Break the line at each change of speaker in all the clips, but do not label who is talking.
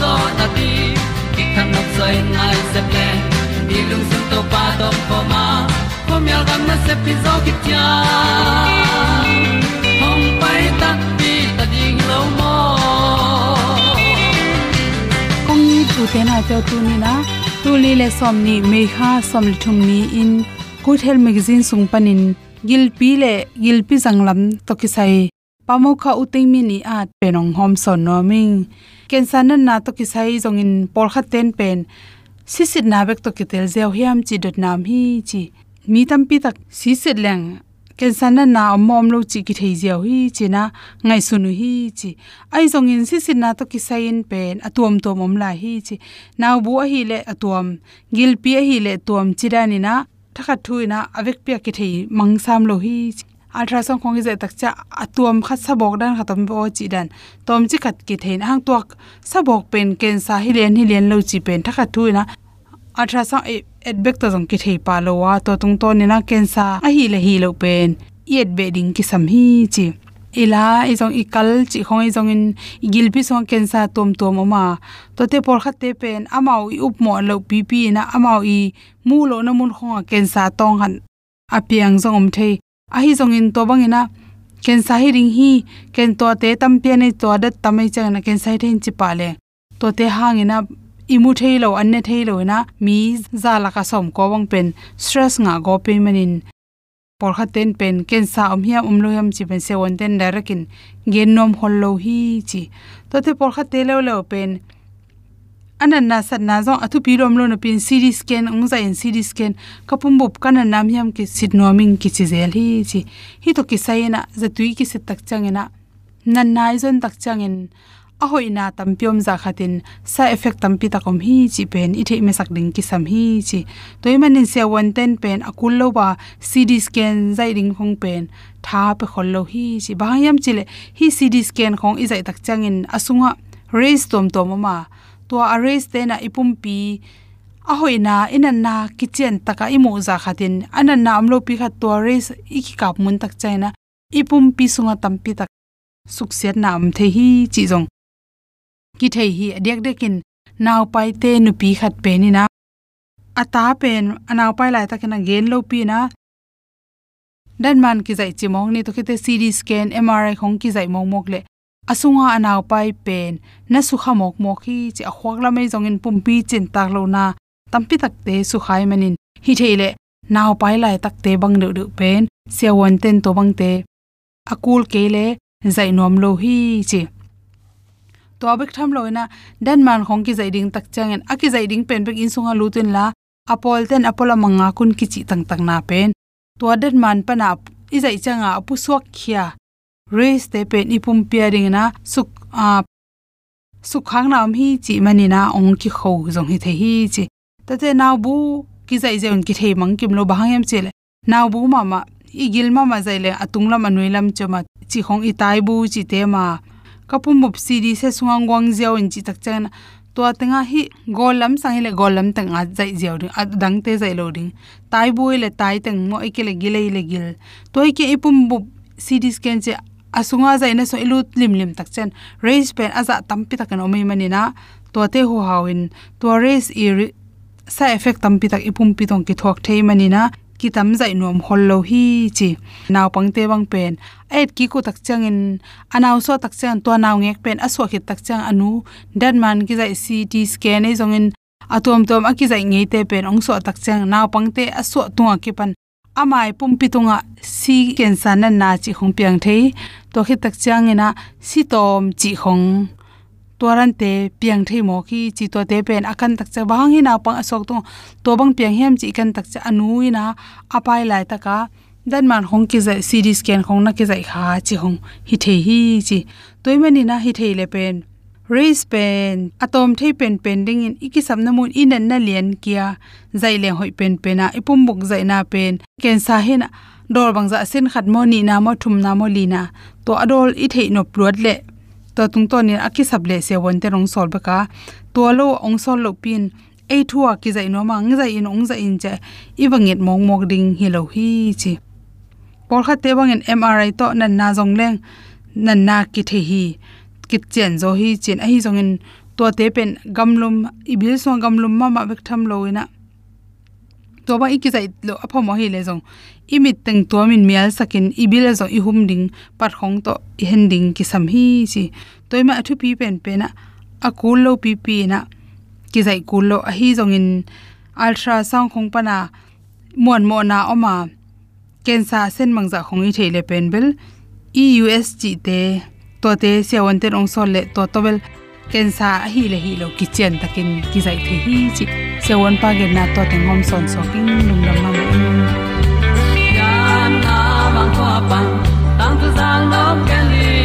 zo na ti ki kan nok sai nai se ple ni lung sun to pa to pa ma. Ko myal gam na se pi zo ki tia hom pai ta ti ta ding lo mo
kong ni tu te na te tu ni na, tu li le som ni me kha som li thum ni in. Good health magazine sung panin gil pi le, gil pi janglam to ki sai pamokha uting mi at penong hom son no ming ken san na to kisai jong in por kha ten pen. Sisit na bek to kitel zeu hiam chi dot nam hi chi. Mi tam pi tak sisit leng. Ken san na mom lo chi ki thei zeu hi chi na ngai sunu hi chi. Ai jong in sisit na to kisai in pen. Atuam to mom la hi chi. Naw bu hi le atuam gil pi hi le tuam chirani na. Thakha thuina avek pia ki thei mangsam lo hi ultrasound khong je tak cha atuam khat sabok dan khatam bo chi dan. Tom chi khat ki thein hang tuak sabok pen ken sa hi len hi len lo chi pen thakha thuina ultrasound e, et bek to jong ki thei pa lo wa, to tung to ni na ken sa a hi le hi lo pen. Yet be ding ki sam hi chi. E Ila izong e ikal chi khong izong in igil pi song ken sa tom tom ma. To te por khat te pen amau i up mo lo pi pi na amau i mu lo na mun khong ken sa tong han. Apiang zong om thei ahi hi zong in to bang ina ken sa hi ring hi ken to te tam pe ne to tam tamai chang na ken sai thein chi pa le to te hangina, imu thailo anne thailo na mi za la ka som ko wang pen, stress nga go pe manin. Por kha ten pen, ken sa om hiam um lo yam chi pen se won ten darakin, gen nom hol lo hi chi. To te por kha te lo lo pen anan na sat na zo athu pi rom lo na pin cd scan ung za in cd scan kapum bup kana nam yam ki sit noming ki chi zel hi chi hi to ki sai na za tui ki sit tak chang changena nan nai zon tak chang in a hoi na tam tampiom za khatin sa effect tam tampi takom hi chi pen i thei me sak ding ki sam hi chi toy manin se one ten pen akul lo ba cd scan zai ding khong pen tha pe khol lo hi chi ba yam chile hi cd scan khong i zai tak chang in asunga raise tom tom ma to arrays te na ipum pi a hoina inan na kitchen taka imu za khatin. Anan na amlo pi khat to arrays iki kap mun tak chaina ipum pi sunga tampi tak na am the hi chi jong ki thei hi adek dekin, naw pai te nu pi khat pe ni na. Ata pen anaw pai lai takena gen lo pi na. Dan man ki zai chimong ni to kite cd scan mri khong ki zai mong mok le asunga anaw pai pen. Na su kha mok mok hi chi a khwak la mai zong in pumpi chin tak lo na. Tampi tak te su khai manin hi theile naw pai lai tak te bang de de pen. Se won ten to bang te. Akul kele zai nom lo hi chi. To abek tham loina dan man khong ki zai ding tak changen aki zai ding pen bek in sunga lutin la. Apol ten apola manga kun ki chi tang tang na pen. To dan man pa na i zai changa apu suak khia race te pen ipum pairing na, suk, a, suk khang nam hi chi mani na ong ki kho jong hi the hi chi. Ta te naw bu ki zai zeun ki thei mang kim lo bang bahangem chele naw bu ma ma, i gil ma ma zai le atung lam anui lam chama chi khong i tai bu chi te ma. Kapum mup di se sungang gwang zeo in chi tak chen to tenga hi golam sang le golam tang a zai zeo ding a dang te zai lo ding tai bu le tai tang mo ikele gile le gil. To ke ipum bu cd scan che asunga zai na so ilut lim lim tak chen. Race pen aza tampi takan omi manina to te ho hawin. To race i sa effect tampi tak ipum pi tong ki thok thei manina ki tam zai nom hol lo hi chi. Naw pang te bang pen. Et ki ko tak chang in anaw so tak chang to naw ngek pen. Aso khit tak chang anu. Dan man ki zai ct scan ei zong in atom tom aki zai ngei te pen. Ong so tak chang naw pang te aso tunga ki pan amai pumpi tunga si ken na na chi khong piang thei. To khit tak chang ina si tom chi khong toran te piang thei mo ki chi to te pen. Akan tak cha bang ina na pang asok to to bang piang hem chi kan tak cha anu ina apai lai taka. Dan man hong ki zai cd scan khong na ki zai kha chi hong. Hi thei hi chi. Toy mani na hi thei le pen raise pen atom thei pen pending in iki samna mun in an na lian kia. Zai le hoi pen pena ipum buk zai na pen. Ken sa hena dol bangza sen khat mo ni na mo thum na mo lina to adol i thei no plot le. To tung to ni aki sable se won te rong sol baka. To lo ong sol lo pin. Ei thua ki zai no mang zai in ong zai in che. Iwanget mong mok ding hi lo hi chi. Por kha te bang en mri to nan na jong leng. Nan na ki the hi kit chen zo hi chen a hi jong in to te pen gamlum, ibil so gamlum ma ma bek tham lo ina. To ba iki zai lo apho mo hi le jong imit teng to min mial sakin ibile zo i hum ding, par khong to i hen ding ki sam hi chi. Toy ma thu pi pen pen a a kul lo pi pi na ki zai kul lo a hi zong in ultra sound khong pana mon mo na oma kensa sen mangza khong i thele pen bel eusg te to te se won te ong sol le to to bel kensa hi le hi lo ki takin ki zai the hi chi se won pa ge na to te ngom son so king lung lam ma
na mang tang tu ken li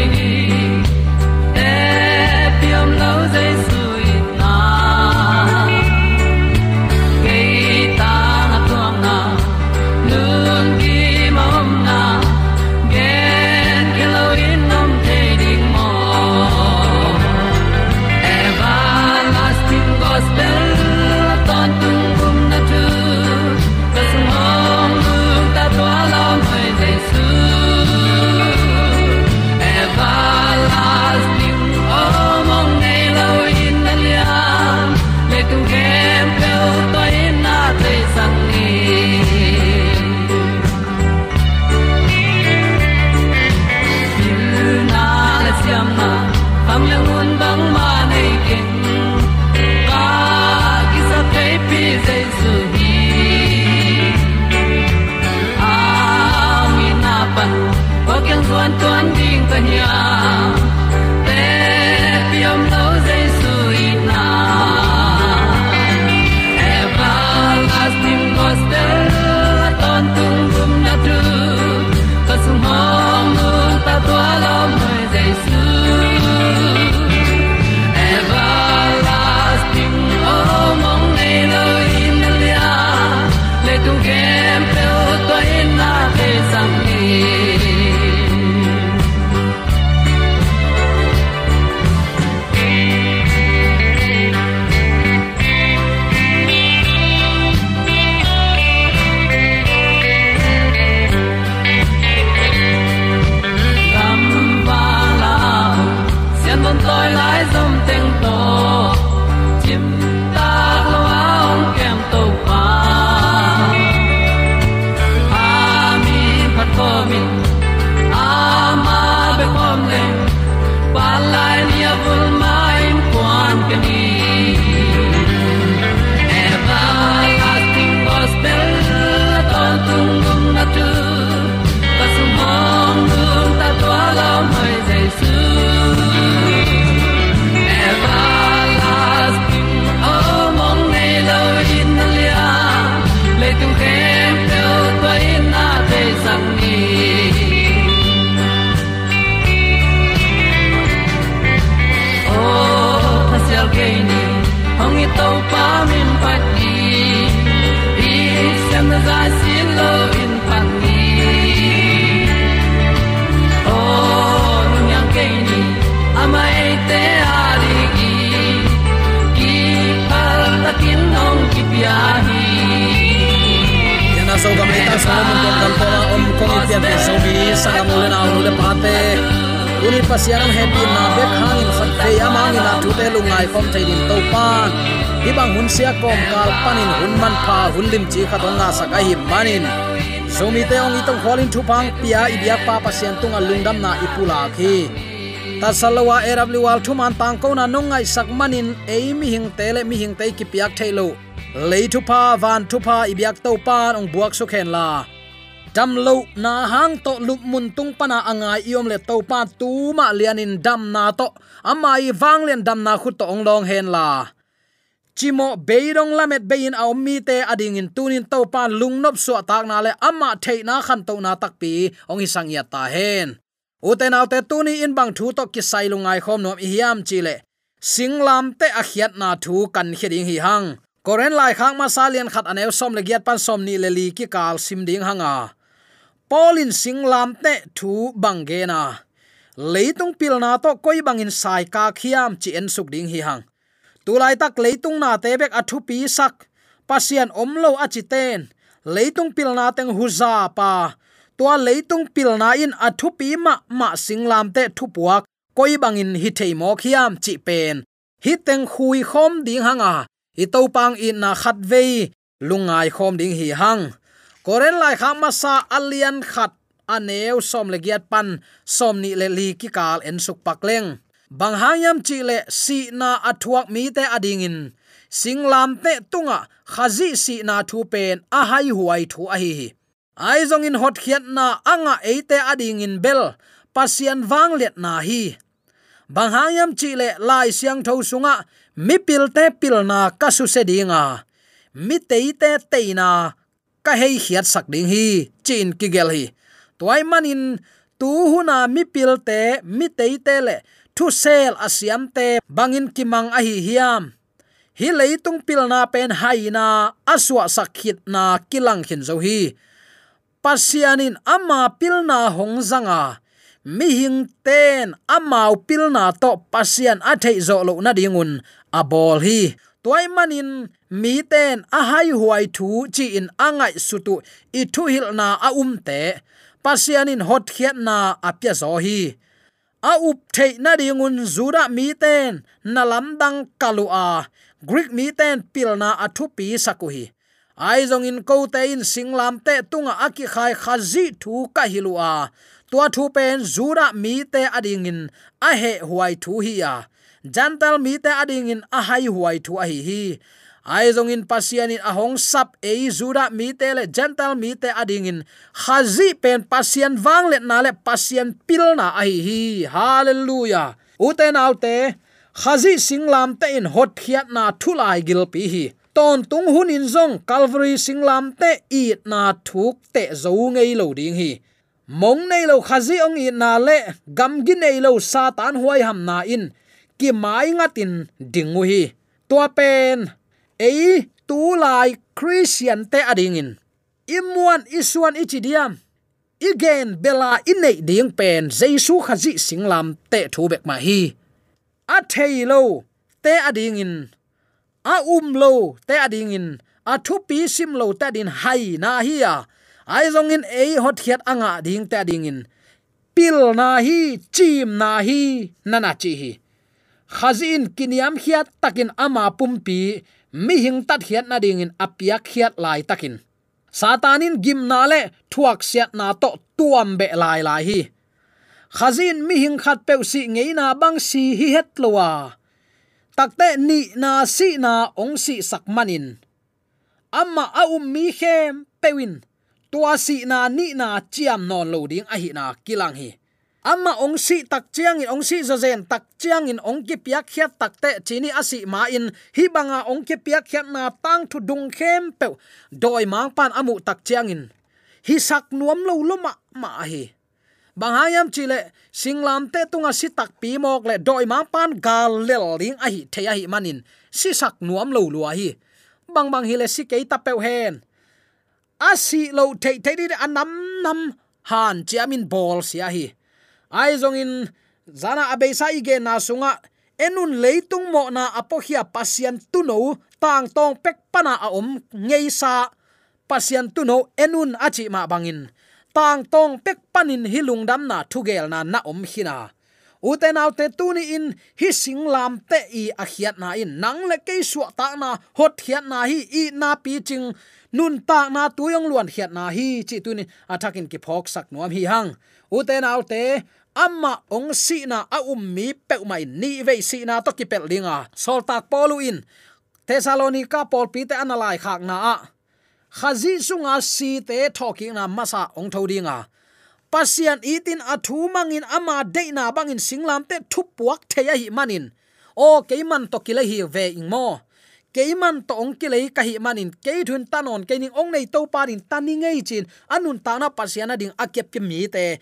so
gam le ta so mon ton dal to om kong in pian so bi mi sangam le na le pa te uni pasianam happy na be khangin khat fe amangin na tu te lungai khom thai din to pan hi bang hun sia kom kal panin hun man pha hun lim chi kha dong na sak a hi manin. Zomi te ong itong kholin thu pang pia ibyak pa pasian tunga lungdam na ipula khi ta salawa erab liwal thu man tang ko na nong ngai sak manin ei mi hing te le mi hing te ki piak thailo lei thu pa van thu pa ibyak to pan ong buak su khen la dam lo na hang to lup mun tung pana angai iom le to pa tu ma lianin dam na to amai wang len dam na khut to ong long hen la chimo beirong lamet bein au mi te ading in tunin to pa lungnop so tak na le ama thei na khan to na tak pi ong isang ya ta hen uten autte tuni in bang thu to ki sai lungai khom nom hiam chile singlam te a khiat na thu kan kheding hi hang koren lai khang ma salian khat anew som le giat pan som ni le li ki kal sim ding hanga. Polin singlam te thu bangena leitung pilna to koi bangin sai ka khiam chi en suk ding hi hang. Tulai tak leitung na te bek athu pi sak. Pasian omlo achiten leitung pilna teng huza pa. Tua leitung pilna in athu pi ma ma singlam te thu puak. Koi bangin hi thei mo khiam chi pen. Hi teng khui khom ding hanga. I to pang in na khat ve lungai khom ding hi hang koren lai kham ma sa alian khat aneu som le giat pan som ni le li ki kal en suk pak leng bang hangyam chi le si na athuak mi te ading in singlam te tunga khazi si na thu pen a hai huai thu a hi ai zong in hot khiat na anga eite ading in bel pasian wang let na hi bang hangyam chi le lai siang tho sunga mi pil te pil na ka su se dinga mi te te te na ka hei hiat sak ding hi, chin ki gel hi. Toy manin, tu huna mi pil te, mi te te le, thu sel asiam te bangin kimang a hi hiam. Hi leitung pil na pen haina aswa sakhit na kilang hin zo hi. Pasianin ama pilna hong zanga mi hing ten amau pilna to pasian a thei zo lo na dingun abol hi. Toy manin, mi ten a hai huai thu chi in angai sutu i thu hil na a um te. Pasianin hot khiat na apya zo hi. A up thei na dingun zura mi ten na lam dang kalua greek mi ten pilna athu pi sakuhi ai zong in ko te in singlam te tunga aki khai khazi thu ka hilua tua thu pen zura mi te ading in, a he huai thu hi ya jantal mi te ading in, a hai huai thu a hi hi. Ai zong in pasian in ahong sap e zura mi te le jantal mi te ading in. Khazi pen pasian wang le, na le pasian pil na a hi hi. Hallelujah. Uten autte khazi singlam te in, hot khiat na thulai gil pi hi. Ton tung hun in zong, calvary singlam te i na thuk te zo ngei lo ding hi mong nei lo khazi ong i na le, gam gi nei lo satan huai ham na in. Ki mai ngatin dingu hi. Tua pen, ei tu lai christian te ading in. Imuan isuan ichidiam igen bela inei ding pen jesu khazi singlam te thu bek ma hi. A thei lo te ading in. A um lo te ading in. A thu pi sim lo ta din hai na hi ya ai zong in ei hot khiat anga à ding ta ding in pil na hi, chim na hi nana chi hi. Khazin kiniam khiat takin ama pumpi mi hing tat khiat na ding in apia khiat lai takin. Satanin gim na le, thuak siat na to tuam be lai lai hi. Khazin mi hing khat pe si ngei na bang si hi het lowa. Takte ni na si na ong si sak manin. Amma a um mi khem pewin tua si na ni na chiam non lo ding a hi na kilang hi. Amma ong si tak chiang in, ong si zo zen tak chiang in, ong ki piak khiat tak te, chini asi ma in. Hi banga ong ki piak khiat na tang thu dung khem pe. Doi mang pan amu tak chiang in. Hi sak nuam lo lo ma ma hi. Bang hayam chile singlam te tunga si tak pi mok le, doi mang pan gal lel ding a hi the a hi manin si sak nuam lo lo hi. Bang bang hi le si ke ta pe hen asi lo thei thei di anam nam han chiamin bol sia hi. Ai zong in, zana abeisa ige na sunga. Enun leitung mo na apohia pasian tuno tang tong pek pana a om ngei sa. Pasian tuno enun achi ma bangin. Tang tong pek panin hilung dam na thugel na na om hina uten autte tuni in, hi singlam te i a khiat na in. Nang le ke su ta na, hot khiat na hi, i na pi ching. Nun ta na tuyong luan khiat na hi, chi tuni athakin ki phok sak nuam hi hang. Uten autte amma ong si na a um mi pe mai ni ve si na to ki pel linga. Sol tak polu in. Thessalonica pol pi te analai khak na a. Khazi sunga si te thoki na masa ong thodinga pasian itin athu mangin ama deina bangin singlam te thu puak theya hi manin. O, keiman to kile hi ve ingmo keiman to ong kile ka hi manin. Ke thun tanon ke ning ong nei to parin tani ngei chin. Anun ta na pasiana ding akep ke mi te.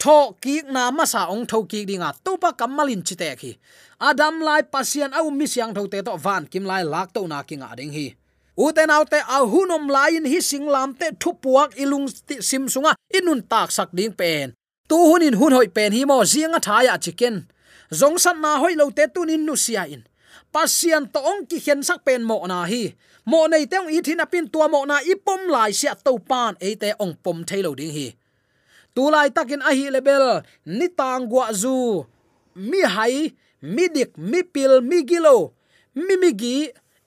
Tho ki na ma sa ong tho ki dinga. To pa kamalin chite khi adam lai pasian au mi siang tho te to van kim lai lak to na kinga ding hi uten autte a hunom lain hi singlam te thupuak ilung sim sunga inun tak sak ding pen. Tu hunin hun hoi pen hi mo zinga thaya chicken. Zong san na hoi lo te tunin nu sia in. Pasian to ong ki hen sak pen mo na hi. Mo nei te ong thina pin tua mo na ipom lai sia to pan e te ong pom thailo ding hi. Tu lai takin a hi lebel, ni tang gwa zu. Mi hai, mi dik, mi pil, mi gilo. Mi mi gi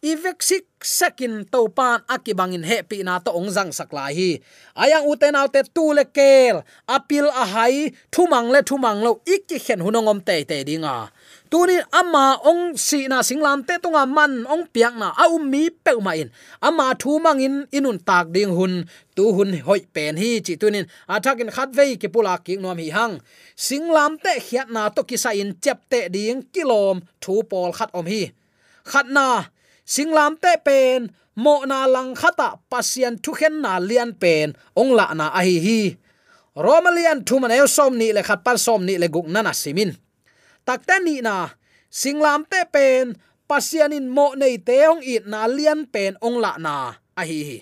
ivek sik sekin to pan akibangin he pi na to ong jang sakla hi. Ayang uten autte tu le kel, apil a hai thumang le thumang lo ikki khen hunongom te te dinga tuni ama ong si na singlam te tunga man ong piak na a um mi pe ma in. Ama thu mangin inun tak ding hun, tu hun hoi pen hi chi tunin. Athakin khat vei ki pula ki nom hi hang. Singlam te khiat na to ki sa in chep te ding kilom thu pol khat om hi. Khat na singlam te pen, mo na lang khata pasian thu khen na lian pen, ong la na a hi hi. Romalian thu man el som ni le khat pan som ni le guk nana simin takta ni na, singlam te pen pasianin mo nei te ong it na lian pen ong la na a hi hi.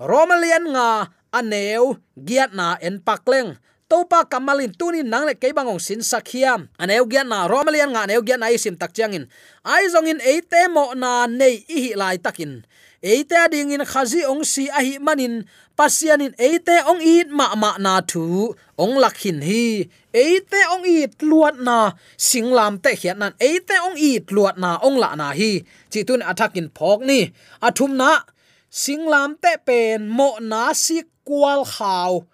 Romalian nga aneu giat na en pakleng topa kamalin tunin nang le ke bangong sin sakhiam aneu gian na romalian nga aneu gian na sim tak changin ai zongin eite mo na nei i hi lai takin. Eite ding in khazi ong si a hi manin pasianin eite ong it ma ma na thu. Ong lakhin hi. Eite ong it luat na singlam te hian nan. Eite ong it luat na ong la na hi. Chi tun attackin phok ni. Athum na singlam te pen mo na si kwal khaw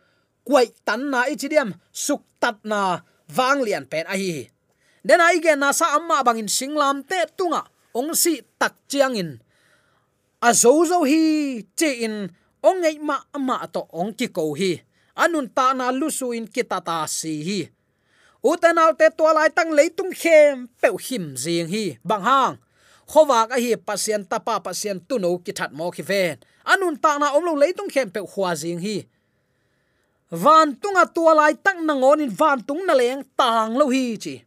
quậy tan na ichidiam suk tat na wang lian pen a hi den ai ge na sa amma bangin singlam te tunga ong si tak chiang in. A zo zo hi che in ong ei ma ama to ong ki ko hi. À, anun ta na lu su in kitata si hi. Utanal te to lai tang leitung khem pe him jing hi bang hang. Khowak a hi pasien tapa pasien tuno ki that mo ki ven anun à, ta na omlo leitung khem pe khwa jing hi van tunga tua lai tak nang on in van tung na leng tang lo hi chi.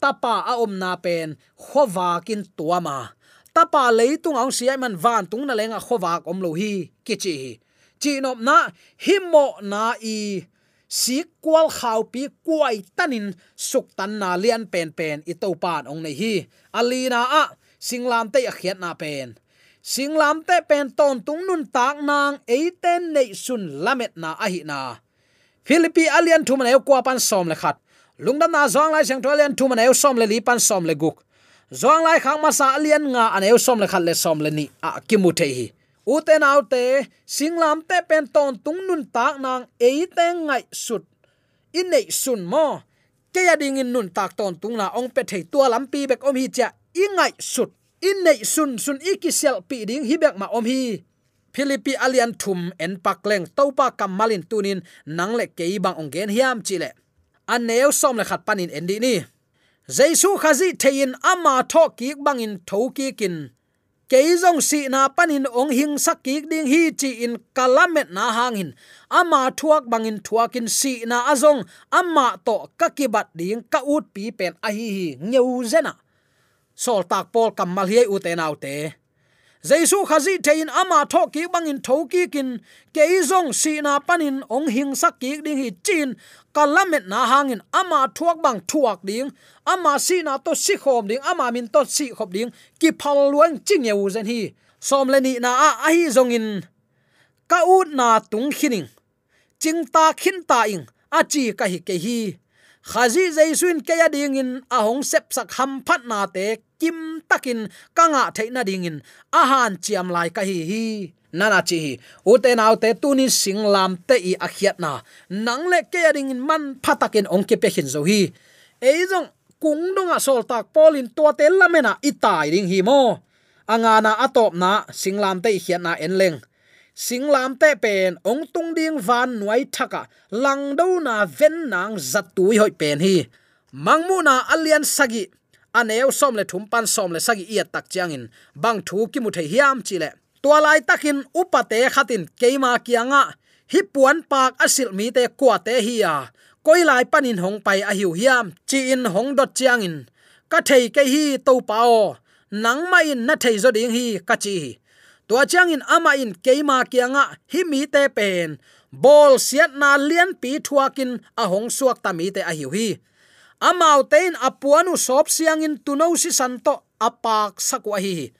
Tapa a om na pen, khowa kin tua ma. Tapa tung ang siai man van tung na lenga khowa om lo hi, ki chi chi nop na himo na i. Si kwal khaw pi kwai tanin, suk tan na lian pen pen i to pan ong nei hi. Alina a singlam te a khiat na pen. Singlam te pen ton tung nun tak nang eiten nei sun lamet na a hi na philippi alian thu manayo kwa pan som le khat. Lungdam na zong lai sang alian thu manayo som le li pan som le guk. Zong lai khang ma sa alian nga anayo som le khat le som le ni a kimu the hi. U te nau te singlam te pen ton tung nun tak nang e te ngai sut. In nei sun mo, ke ya ding in nun tak ton tung na ong pe thei tua lam pi bek om hi cha i ngai sut. In nei sun sun ikisel pi ding hi bek ma om hi philippi alian thum en pakleng topa kamalin tunin nangle keibang ongen hiam chile aneu som le khat panin endi ni. Jaisu khazi thein ama tho ki bangin thoki kin keizong si na panin ong hing sakki ding hi chi in kalamet na hangin ama thuak bangin thuakin si na azong, ama to kakibat ding ka ut pi pen a hi hi ngeu zena. Sol tak pol kamal hi u te jesu khazi thein ama tho ki bangin tho ki kin keizong si na panin ong hing sak ki ding hi chin, kalamet na hangin ama thuak bang thuak ding, ama si na to si khom ding, ama min to si khop ding, ki phal luang ching yeu zen hi. Som le ni na a hi zong in. Ka u na tung khining. Ching ta khin ta ing, a chi ka hi ke hi khazi jaisuin ke ya ding in, a sep sak ham phat na te, kim takin kanga theina ding in. A chiam lai ka hi hi. Nana chi hi. Ute nau te tuni sing lam te i akhiat na. Nang le ke ya ding in, man phatakin ong ke pe hin zo hi. Ei jong kung donga sol tak polin to te lamena itai ding hi mo. Anga na atop na singlam te hiat na enleng singlam te pen ong tung ding van nuai thaka, lang do na ven nang zat tui hoi pen hi. Mangmu na alian sagi, aneu som le thum pan som le sagi ia tak changin bang thu ki mu the hiam chi le. Tua lai takin upate khatin keima kianga hi puan pak asil mi te kwa te hi ya koi lai panin hong pai a hiu hiam, chi in hong dot changin ka thei ke hi to pao nang mai na thei zo ding hi ka chi tua chang in ama in keima kianga hi mi te pen. Bol siat na lian pi thuakin a hong suak ta mi te a hiu hi amau tein apuanu sop siang in tuno si santo apak sakwa hi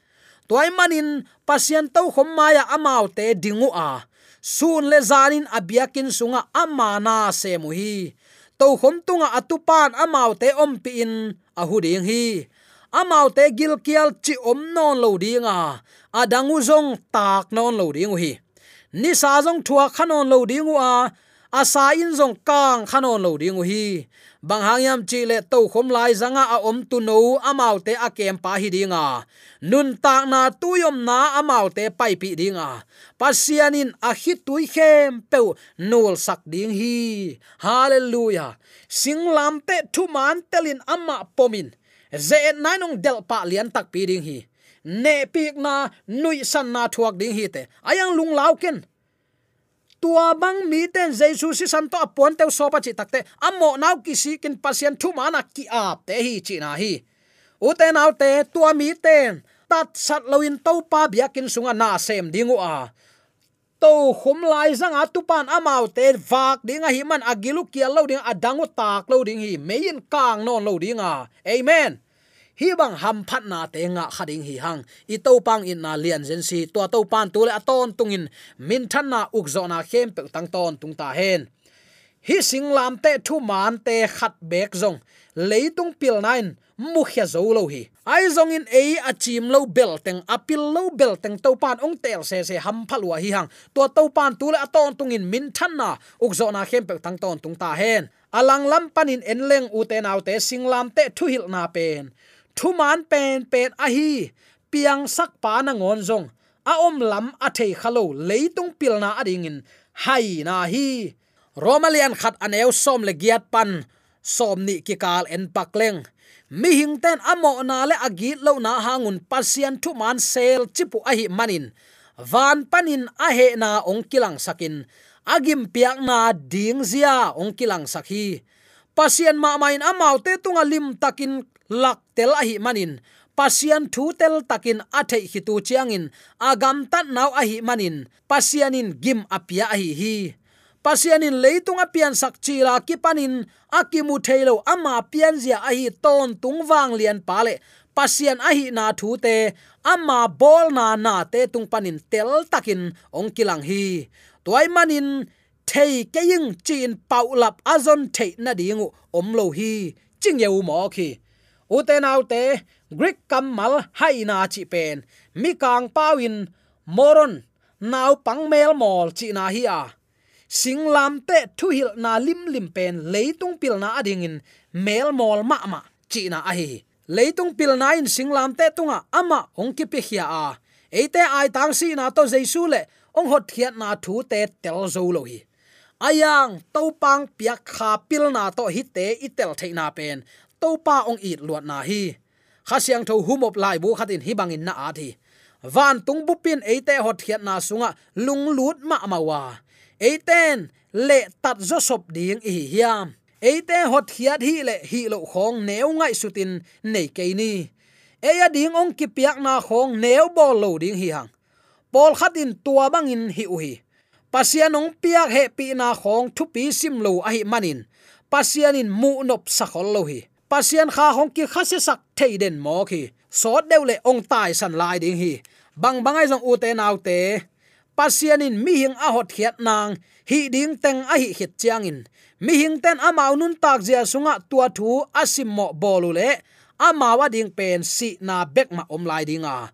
toy manin pasien to khomaya amau te dingu a. Sun le zanin abiakin sunga amana se mu hi to khom tunga atupan amau te ompi in ahuding hi amau te gil kial chi om non lo dinga adangu zong tak non lo dingu hi. Ni sa zong thua khanon lo dingu a. Asa in zong kang khanon lo dingu hi. Bang hangyam chi le to khom lai zanga a om tu no amau te a kem pa hi dinga nun tak na tu yom na amau te pai pi dinga pasianin a hi tui khem pe nol sak ding hi. Hallelujah. Singlam te thu man telin amma pomin ze nai nong del pa lian tak pi ding hi. Ne pik na nui san na thuak ding hi te. Ayang lung lau ken. Tua bang mi ten jesu si santo apon te so pa chi takte amo nau ki si kin pasien thu mana ki ap te hi chi na hi. U te nau te, tua mi ten tat sat loin to pa bia kin sunga na sem dingu a to khum lai zang a tu pan amau te vak dinga hi man agilu kia lo ding adangu tak lo ding hi mein kang non lo dinga amen. Hi bang ham phat na te nga khading hi hang. I to pang in na lian zen si. To to pan tu le aton tungin min than na uk zo na khem pe tang ton tung ta hen. Hi sing lam te thu man te khat bek zong leitung pil nine mu khia zo lo hi. Ai zong in a achim lo bel teng apil lo bel teng to pan ong tel se se ham phalwa hi hang. To to pan tu le aton tungin min than na. Uk zo na khem pe tang ton tung ta hen. Alang lam panin enleng u te nau te singlam te thu hil na pen. Thu man pen pen a hi. Piang sak pa na ngon zong. A om lam a thei khalo leitung pil na ading in. Hai na hi. Romalian khat aneu som le giat pan somni ki kal en pakleng mi hing ten amo na le agi lo na hangun pasian thu man sel chipu a hi manin. Van panin a he na ong kilang sakin. Agim piak na ding zia ong kilang sakhi. Pasian ma main amau te tunga lim takin lak tel a hi manin. Pasian thu tel takin athe hitu chiangin. Agam tat nau a hi manin. Pasianin gim apia a hi hi pasianin leitung apian sak chila ki akimu thailo ama pian zia ahi ton tungwang lian pale pasian ahi na thu te, ama bol na na te tung panin tel takin ong kilang hi. Toy manin, thei keing chin paulap azon thei na dingu omlo hi chingeu mo khi. Uten autte greek kamal haina chi pen. Mi kang pawin, moron naw pangmel mol chi na hi a singlam te thu hil na lim lim pen leitung pil na ading in mel mol ma ma chi na a hi. Leitung pil na in singlam te tunga ama ong ki pe hia a. Eite ai tang si na to jesu le ong hot thiat na thu te tel zo lo hi. Ayang to pang piak kha pil na to hi te i tel thei na pen. To pa ong it luat na hi. Kha siang tho humop lai bu khatin hi bangin na a thi. Van tung bu pin eite hot thiat na sunga lung lut ma mawa eiten le tat zo sop ding hi hiam. Eite hot thiat hi le hi lo khong neu ngai sutin nei ke ni. Eya ding ong ki piak na khong neu bol lo ding hi hang pol khat in tua bang in hi u hi pasian ong piak he pi na khong thu pi sim lo a hi manin pasian in mu nop sa khol lo hi pasian kha hong ki khase sak thei den mo khi so deule ong tai san lai ding hi bang bangai jong u te nau te pasianin mi hing a hot khiat nang, hi ding teng a hi hit chiangin. Mi hing ten amau nun tak zia sunga tua thu asim mo bolu le. Amawa ding pen si na bek ma om lai dinga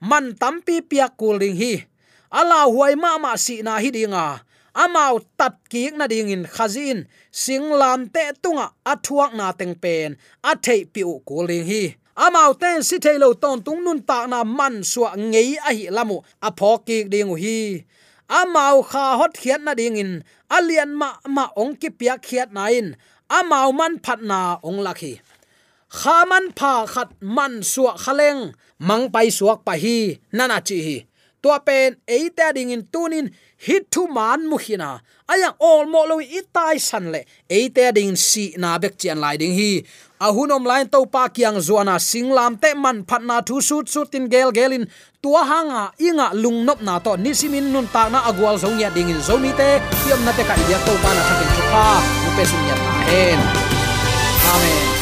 man tampi piak kul ding hi. Ala huai ma ma si na hi dinga amau tat ki na ding in khazin singlam te tunga athuak na teng pen. A thei piu kul ding hi amau ten si thailo ton tung nun ta na man suwa ngei a hi lamu. A phoki ding hi. Amau kha hot khiat na ding in. Alian ma ma ong ki pia khiat na in. Amau man phat na ong lakhi khaman pha khat man suwa khaleng. Mang pai suak pa hi. Nana chi hi tua pen eita ding in tunin hit thu man mu hina aya all mo lo itai san le eita ding si na bek chian lai ding hi. Ahunom lain to pa kyang zuana singlam te man phatna thu sut sutin gel gelin tua hanga inga lungnop na to nisimin nun ta na agwal zong ya ding in zomi te. Kiam na te ka ya to pa na thakin chu pa mu pe sun ya hen. Amen.